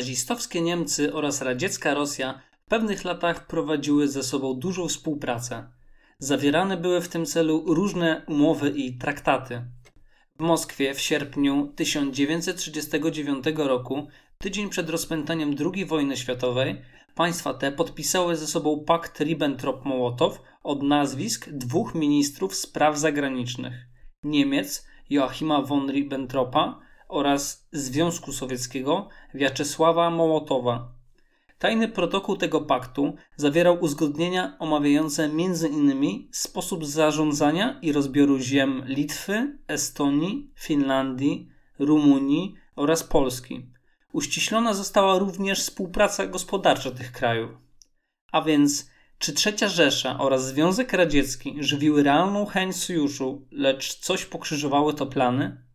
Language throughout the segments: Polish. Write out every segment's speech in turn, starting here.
nazistowskie Niemcy oraz radziecka Rosja w pewnych latach prowadziły ze sobą dużą współpracę. Zawierane były w tym celu różne umowy i traktaty. W Moskwie w sierpniu 1939 roku, tydzień przed rozpętaniem II wojny światowej, państwa te podpisały ze sobą pakt Ribbentrop-Mołotow od nazwisk dwóch ministrów spraw zagranicznych Niemiec Joachima von Ribbentropa oraz Związku Sowieckiego Wiaczesława Mołotowa. Tajny protokół tego paktu zawierał uzgodnienia omawiające m.in. sposób zarządzania i rozbioru ziem Litwy, Estonii, Finlandii, Rumunii oraz Polski. Uściślona została również współpraca gospodarcza tych krajów. A więc, czy Trzecia Rzesza oraz Związek Radziecki żywiły realną chęć sojuszu, lecz coś pokrzyżowały to plany?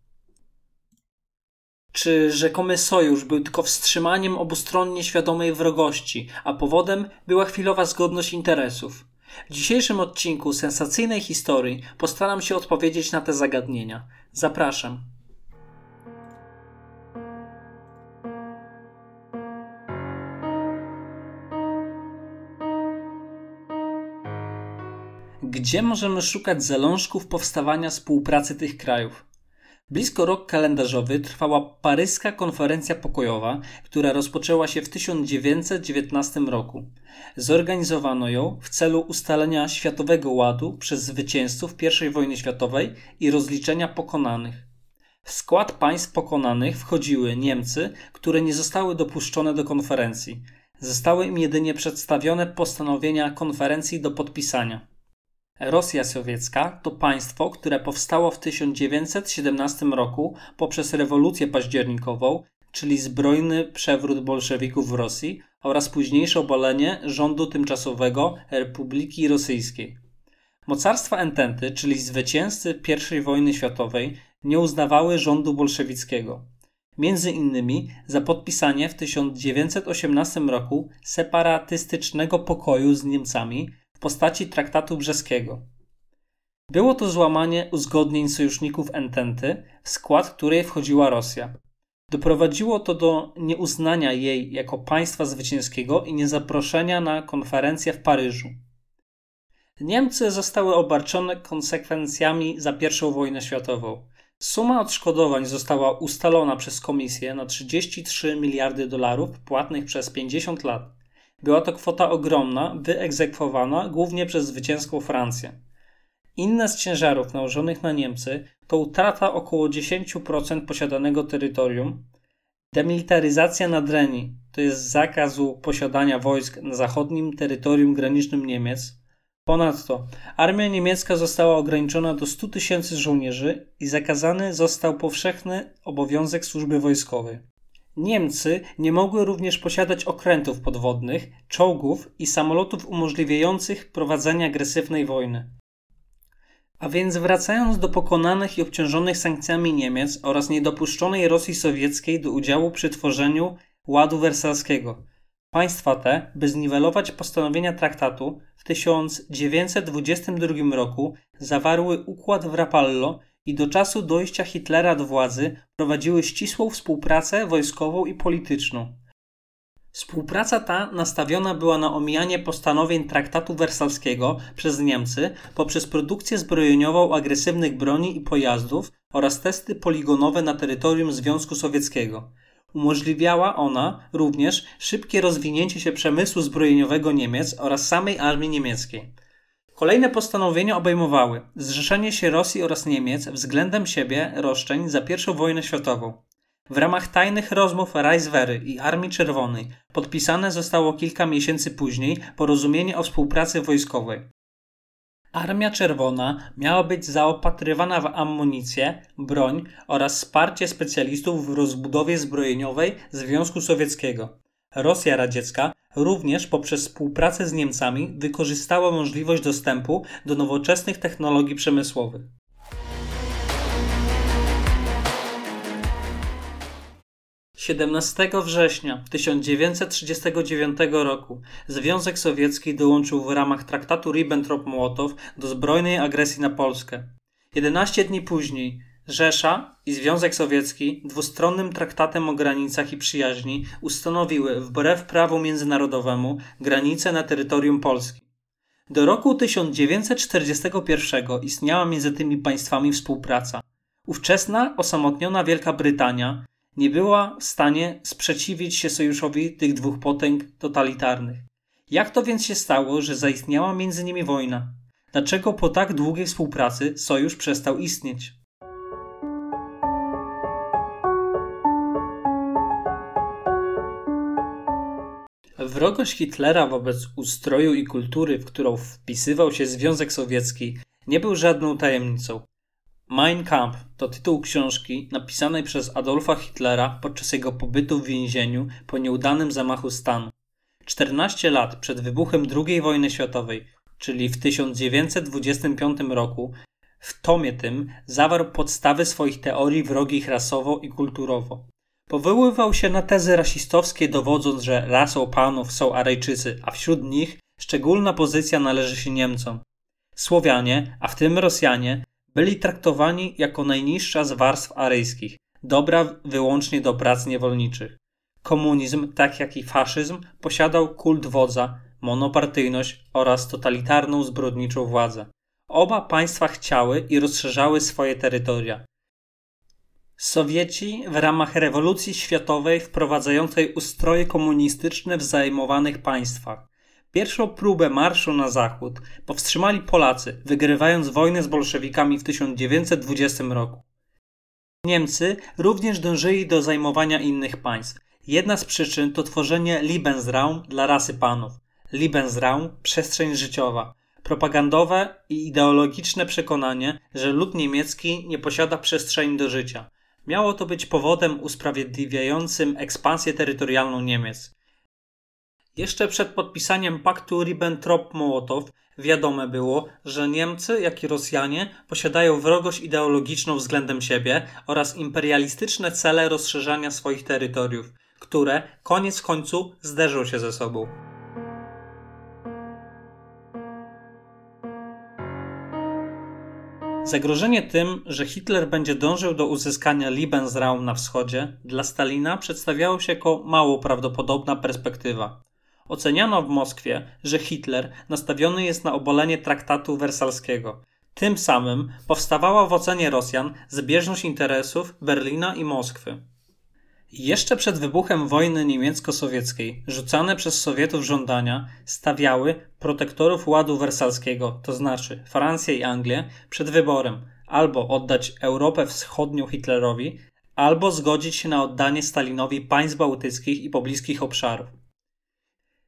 Czy rzekomy sojusz był tylko wstrzymaniem obustronnie świadomej wrogości, a powodem była chwilowa zgodność interesów? W dzisiejszym odcinku sensacyjnej historii postaram się odpowiedzieć na te zagadnienia. Zapraszam. Gdzie możemy szukać zalążków powstawania współpracy tych krajów? Blisko rok kalendarzowy trwała paryska konferencja pokojowa, która rozpoczęła się w 1919 roku. Zorganizowano ją w celu ustalenia światowego ładu przez zwycięzców I wojny światowej i rozliczenia pokonanych. W skład państw pokonanych wchodziły Niemcy, które nie zostały dopuszczone do konferencji. Zostały im jedynie przedstawione postanowienia konferencji do podpisania. Rosja Sowiecka to państwo, które powstało w 1917 roku poprzez rewolucję październikową, czyli zbrojny przewrót bolszewików w Rosji oraz późniejsze obalenie rządu tymczasowego Republiki Rosyjskiej. Mocarstwa Ententy, czyli zwycięzcy I wojny światowej, nie uznawały rządu bolszewickiego. Między innymi za podpisanie w 1918 roku separatystycznego pokoju z Niemcami postaci traktatu brzeskiego. Było to złamanie uzgodnień sojuszników Ententy, w skład której wchodziła Rosja. Doprowadziło to do nieuznania jej jako państwa zwycięskiego i niezaproszenia na konferencję w Paryżu. Niemcy zostały obarczone konsekwencjami za I wojnę światową. Suma odszkodowań została ustalona przez komisję na 33 miliardy dolarów płatnych przez 50 lat. Była to kwota ogromna, wyegzekwowana głównie przez zwycięską Francję. Inne z ciężarów nałożonych na Niemcy to utrata około 10% posiadanego terytorium, demilitaryzacja Nadrenii, to jest zakazu posiadania wojsk na zachodnim terytorium granicznym Niemiec. Ponadto armia niemiecka została ograniczona do 100 tysięcy żołnierzy i zakazany został powszechny obowiązek służby wojskowej. Niemcy nie mogły również posiadać okrętów podwodnych, czołgów i samolotów umożliwiających prowadzenie agresywnej wojny. A więc wracając do pokonanych i obciążonych sankcjami Niemiec oraz niedopuszczonej Rosji Sowieckiej do udziału przy tworzeniu Ładu Wersalskiego. Państwa te, by zniwelować postanowienia traktatu, w 1922 roku zawarły układ w Rapallo i do czasu dojścia Hitlera do władzy prowadziły ścisłą współpracę wojskową i polityczną. Współpraca ta nastawiona była na omijanie postanowień traktatu wersalskiego przez Niemcy poprzez produkcję zbrojeniową agresywnych broni i pojazdów oraz testy poligonowe na terytorium Związku Sowieckiego. Umożliwiała ona również szybkie rozwinięcie się przemysłu zbrojeniowego Niemiec oraz samej armii niemieckiej. Kolejne postanowienia obejmowały zrzeszenie się Rosji oraz Niemiec względem siebie roszczeń za I wojnę światową. W ramach tajnych rozmów Reichswehry i Armii Czerwonej podpisane zostało kilka miesięcy później porozumienie o współpracy wojskowej. Armia Czerwona miała być zaopatrywana w amunicję, broń oraz wsparcie specjalistów w rozbudowie zbrojeniowej Związku Sowieckiego. Rosja radziecka również poprzez współpracę z Niemcami wykorzystała możliwość dostępu do nowoczesnych technologii przemysłowych. Siedemnastego września 1939 roku Związek Sowiecki dołączył w ramach traktatu Ribbentrop-Mołotow do zbrojnej agresji na Polskę. 11 dni później Rzesza i Związek Sowiecki dwustronnym traktatem o granicach i przyjaźni ustanowiły wbrew prawu międzynarodowemu granice na terytorium Polski. Do roku 1941 istniała między tymi państwami współpraca. Ówczesna, osamotniona Wielka Brytania nie była w stanie sprzeciwić się sojuszowi tych dwóch potęg totalitarnych. Jak to więc się stało, że zaistniała między nimi wojna? Dlaczego po tak długiej współpracy sojusz przestał istnieć? Wrogość Hitlera wobec ustroju i kultury, w którą wpisywał się Związek Sowiecki, nie był żadną tajemnicą. Mein Kampf to tytuł książki napisanej przez Adolfa Hitlera podczas jego pobytu w więzieniu po nieudanym zamachu stanu. 14 lat przed wybuchem II wojny światowej, czyli w 1925 roku, w tomie tym zawarł podstawy swoich teorii wrogich rasowo i kulturowo. Powoływał się na tezy rasistowskie, dowodząc, że rasą panów są Arejczycy, a wśród nich szczególna pozycja należy się Niemcom. Słowianie, a w tym Rosjanie, byli traktowani jako najniższa z warstw aryjskich, dobra wyłącznie do prac niewolniczych. Komunizm, tak jak i faszyzm, posiadał kult wodza, monopartyjność oraz totalitarną zbrodniczą władzę. Oba państwa chciały i rozszerzały swoje terytoria. Sowieci w ramach rewolucji światowej wprowadzającej ustroje komunistyczne w zajmowanych państwach. Pierwszą próbę marszu na zachód powstrzymali Polacy, wygrywając wojnę z bolszewikami w 1920 roku. Niemcy również dążyli do zajmowania innych państw. Jedna z przyczyn to tworzenie Lebensraum dla rasy panów. Lebensraum przestrzeń życiowa. Propagandowe i ideologiczne przekonanie, że lud niemiecki nie posiada przestrzeni do życia. Miało to być powodem usprawiedliwiającym ekspansję terytorialną Niemiec. Jeszcze przed podpisaniem paktu Ribbentrop-Mołotow wiadome było, że Niemcy, jak i Rosjanie posiadają wrogość ideologiczną względem siebie oraz imperialistyczne cele rozszerzania swoich terytoriów, które koniec końcu zderzą się ze sobą. Zagrożenie tym, że Hitler będzie dążył do uzyskania Lebensraum na wschodzie, dla Stalina przedstawiało się jako mało prawdopodobna perspektywa. Oceniano w Moskwie, że Hitler nastawiony jest na obalenie traktatu wersalskiego. Tym samym powstawała w ocenie Rosjan zbieżność interesów Berlina i Moskwy. Jeszcze przed wybuchem wojny niemiecko-sowieckiej rzucane przez Sowietów żądania stawiały protektorów ładu wersalskiego, to znaczy Francję i Anglię, przed wyborem albo oddać Europę Wschodnią Hitlerowi, albo zgodzić się na oddanie Stalinowi państw bałtyckich i pobliskich obszarów.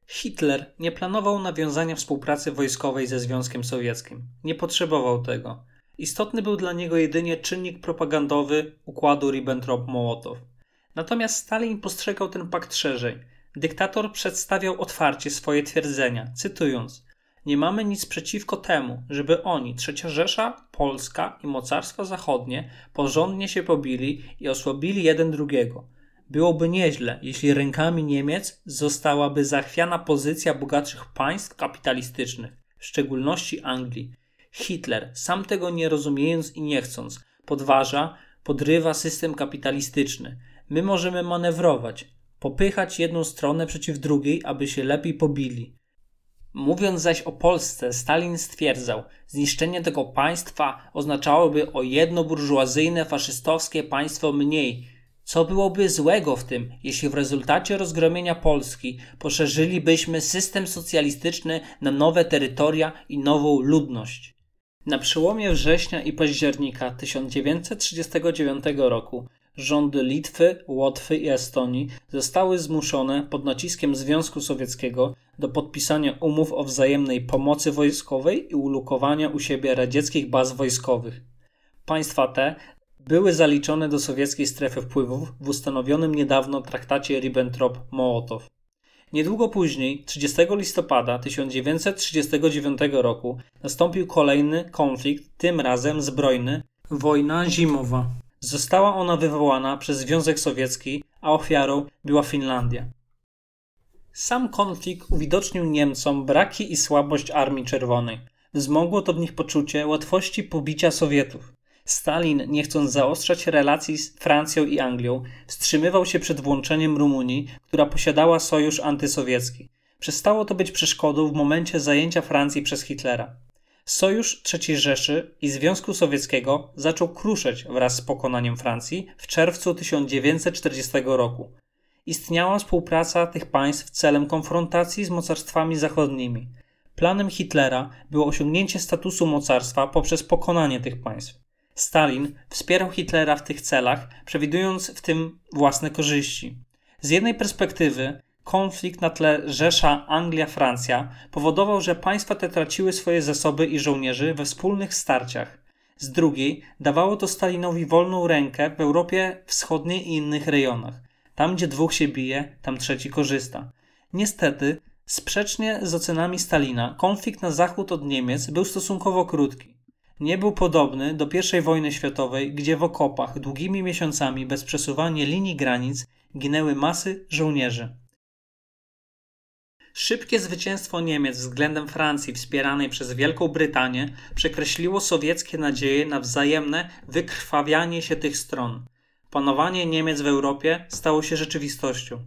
Hitler nie planował nawiązania współpracy wojskowej ze Związkiem Sowieckim. Nie potrzebował tego. Istotny był dla niego jedynie czynnik propagandowy układu Ribbentrop-Mołotow. Natomiast Stalin postrzegał ten pakt szerzej. Dyktator przedstawiał otwarcie swoje twierdzenia, cytując: Nie mamy nic przeciwko temu, żeby oni, Trzecia Rzesza, Polska i mocarstwa zachodnie, porządnie się pobili i osłabili jeden drugiego. Byłoby nieźle, jeśli rękami Niemiec zostałaby zachwiana pozycja bogatszych państw kapitalistycznych, w szczególności Anglii. Hitler, sam tego nie rozumiejąc i nie chcąc, podważa, podrywa system kapitalistyczny. My możemy manewrować, popychać jedną stronę przeciw drugiej, aby się lepiej pobili. Mówiąc zaś o Polsce, Stalin stwierdzał, zniszczenie tego państwa oznaczałoby o jedno burżuazyjne, faszystowskie państwo mniej. Co byłoby złego w tym, jeśli w rezultacie rozgromienia Polski poszerzylibyśmy system socjalistyczny na nowe terytoria i nową ludność? Na przełomie września i października 1939 roku rządy Litwy, Łotwy i Estonii zostały zmuszone pod naciskiem Związku Sowieckiego do podpisania umów o wzajemnej pomocy wojskowej i ulokowania u siebie radzieckich baz wojskowych. Państwa te były zaliczone do sowieckiej strefy wpływów w ustanowionym niedawno traktacie Ribbentrop-Mołotow. Niedługo później, 30 listopada 1939 roku, nastąpił kolejny konflikt, tym razem zbrojny wojna zimowa. Została ona wywołana przez Związek Sowiecki, a ofiarą była Finlandia. Sam konflikt uwidocznił Niemcom braki i słabość Armii Czerwonej. Wzmogło to w nich poczucie łatwości pobicia Sowietów. Stalin, nie chcąc zaostrzać relacji z Francją i Anglią, wstrzymywał się przed włączeniem Rumunii, która posiadała sojusz antysowiecki. Przestało to być przeszkodą w momencie zajęcia Francji przez Hitlera. Sojusz III Rzeszy i Związku Sowieckiego zaczął kruszeć wraz z pokonaniem Francji w czerwcu 1940 roku. Istniała współpraca tych państw celem konfrontacji z mocarstwami zachodnimi. Planem Hitlera było osiągnięcie statusu mocarstwa poprzez pokonanie tych państw. Stalin wspierał Hitlera w tych celach, przewidując w tym własne korzyści. Z jednej perspektywy konflikt na tle Rzesza Anglia-Francja powodował, że państwa te traciły swoje zasoby i żołnierzy we wspólnych starciach. Z drugiej dawało to Stalinowi wolną rękę w Europie Wschodniej i innych rejonach. Tam, gdzie dwóch się bije, tam trzeci korzysta. Niestety, sprzecznie z ocenami Stalina, konflikt na zachód od Niemiec był stosunkowo krótki. Nie był podobny do I wojny światowej, gdzie w okopach długimi miesiącami bez przesuwania linii granic ginęły masy żołnierzy. Szybkie zwycięstwo Niemiec względem Francji wspieranej przez Wielką Brytanię przekreśliło sowieckie nadzieje na wzajemne wykrwawianie się tych stron. Panowanie Niemiec w Europie stało się rzeczywistością.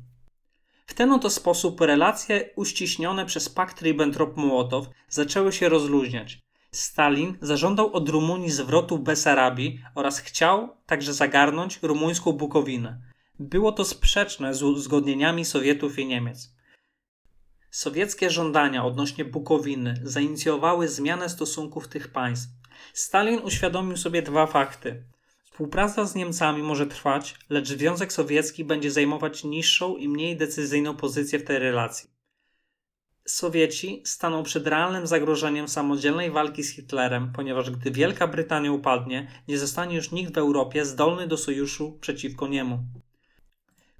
W ten oto sposób relacje uściśnione przez pakt Ribbentrop-Mołotow zaczęły się rozluźniać. Stalin zażądał od Rumunii zwrotu Besarabii oraz chciał także zagarnąć rumuńską Bukowinę. Było to sprzeczne z uzgodnieniami Sowietów i Niemiec. Sowieckie żądania odnośnie Bukowiny zainicjowały zmianę stosunków tych państw. Stalin uświadomił sobie dwa fakty. Współpraca z Niemcami może trwać, lecz Związek Sowiecki będzie zajmować niższą i mniej decyzyjną pozycję w tej relacji. Sowieci staną przed realnym zagrożeniem samodzielnej walki z Hitlerem, ponieważ gdy Wielka Brytania upadnie, nie zostanie już nikt w Europie zdolny do sojuszu przeciwko niemu.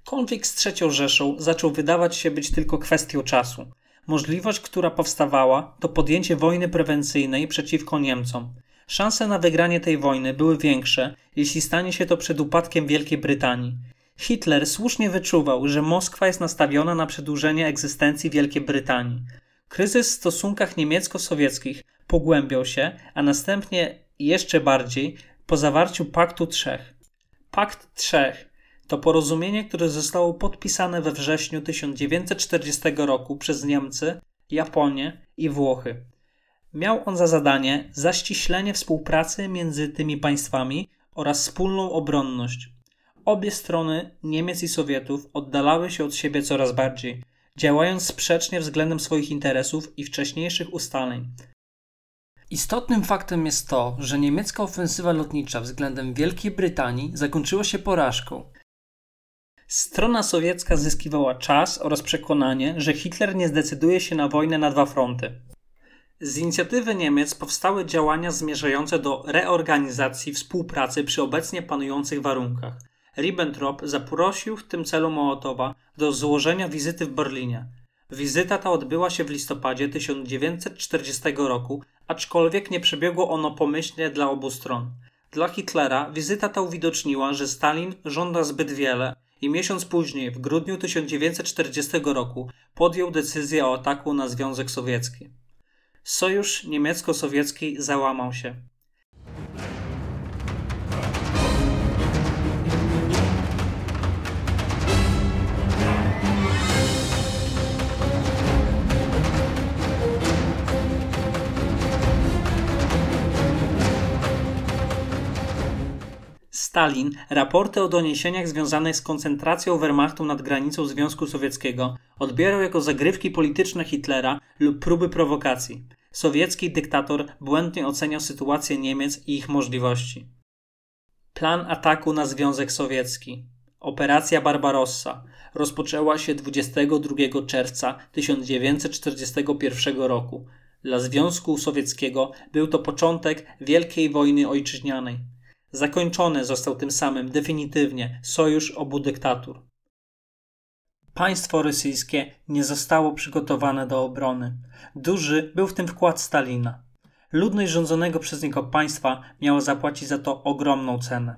Konflikt z III Rzeszą zaczął wydawać się być tylko kwestią czasu. Możliwość, która powstawała, to podjęcie wojny prewencyjnej przeciwko Niemcom. Szanse na wygranie tej wojny były większe, jeśli stanie się to przed upadkiem Wielkiej Brytanii. Hitler słusznie wyczuwał, że Moskwa jest nastawiona na przedłużenie egzystencji Wielkiej Brytanii. Kryzys w stosunkach niemiecko-sowieckich pogłębiał się, a następnie jeszcze bardziej po zawarciu Paktu Trzech. Pakt Trzech to porozumienie, które zostało podpisane we wrześniu 1940 roku przez Niemcy, Japonię i Włochy. Miał on za zadanie zaściślenie współpracy między tymi państwami oraz wspólną obronność. Obie strony, Niemiec i Sowietów, oddalały się od siebie coraz bardziej, działając sprzecznie względem swoich interesów i wcześniejszych ustaleń. Istotnym faktem jest to, że niemiecka ofensywa lotnicza względem Wielkiej Brytanii zakończyła się porażką. Strona sowiecka zyskiwała czas oraz przekonanie, że Hitler nie zdecyduje się na wojnę na dwa fronty. Z inicjatywy Niemiec powstały działania zmierzające do reorganizacji współpracy przy obecnie panujących warunkach. Ribbentrop zaprosił w tym celu Mołotowa do złożenia wizyty w Berlinie. Wizyta ta odbyła się w listopadzie 1940 roku, aczkolwiek nie przebiegło ono pomyślnie dla obu stron. Dla Hitlera wizyta ta uwidoczniła, że Stalin żąda zbyt wiele i miesiąc później, w grudniu 1940 roku, podjął decyzję o ataku na Związek Sowiecki. Sojusz niemiecko-sowiecki załamał się. Stalin raporty o doniesieniach związanych z koncentracją Wehrmachtu nad granicą Związku Sowieckiego odbierał jako zagrywki polityczne Hitlera lub próby prowokacji. Sowiecki dyktator błędnie oceniał sytuację Niemiec i ich możliwości. Plan ataku na Związek Sowiecki. Operacja Barbarossa rozpoczęła się 22 czerwca 1941 roku. Dla Związku Sowieckiego był to początek Wielkiej Wojny Ojczyźnianej. Zakończony został tym samym definitywnie sojusz obu dyktatur. Państwo rosyjskie nie zostało przygotowane do obrony. Duży był w tym wkład Stalina. Ludność rządzonego przez niego państwa miała zapłacić za to ogromną cenę.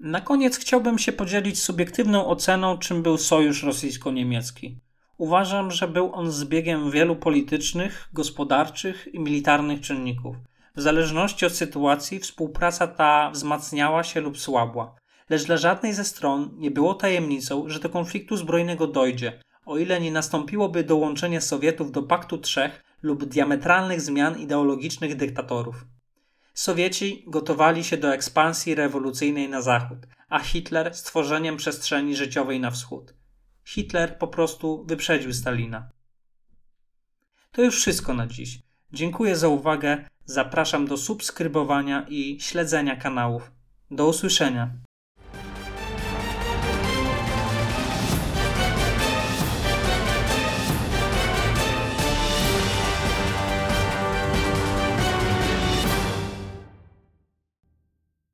Na koniec chciałbym się podzielić subiektywną oceną, czym był sojusz rosyjsko-niemiecki. Uważam, że był on zbiegiem wielu politycznych, gospodarczych i militarnych czynników. W zależności od sytuacji współpraca ta wzmacniała się lub słabła, lecz dla żadnej ze stron nie było tajemnicą, że do konfliktu zbrojnego dojdzie, o ile nie nastąpiłoby dołączenie Sowietów do Paktu Trzech lub diametralnych zmian ideologicznych dyktatorów. Sowieci gotowali się do ekspansji rewolucyjnej na zachód, a Hitler stworzeniem przestrzeni życiowej na wschód. Hitler po prostu wyprzedził Stalina. To już wszystko na dziś. Dziękuję za uwagę. Zapraszam do subskrybowania i śledzenia kanałów. Do usłyszenia.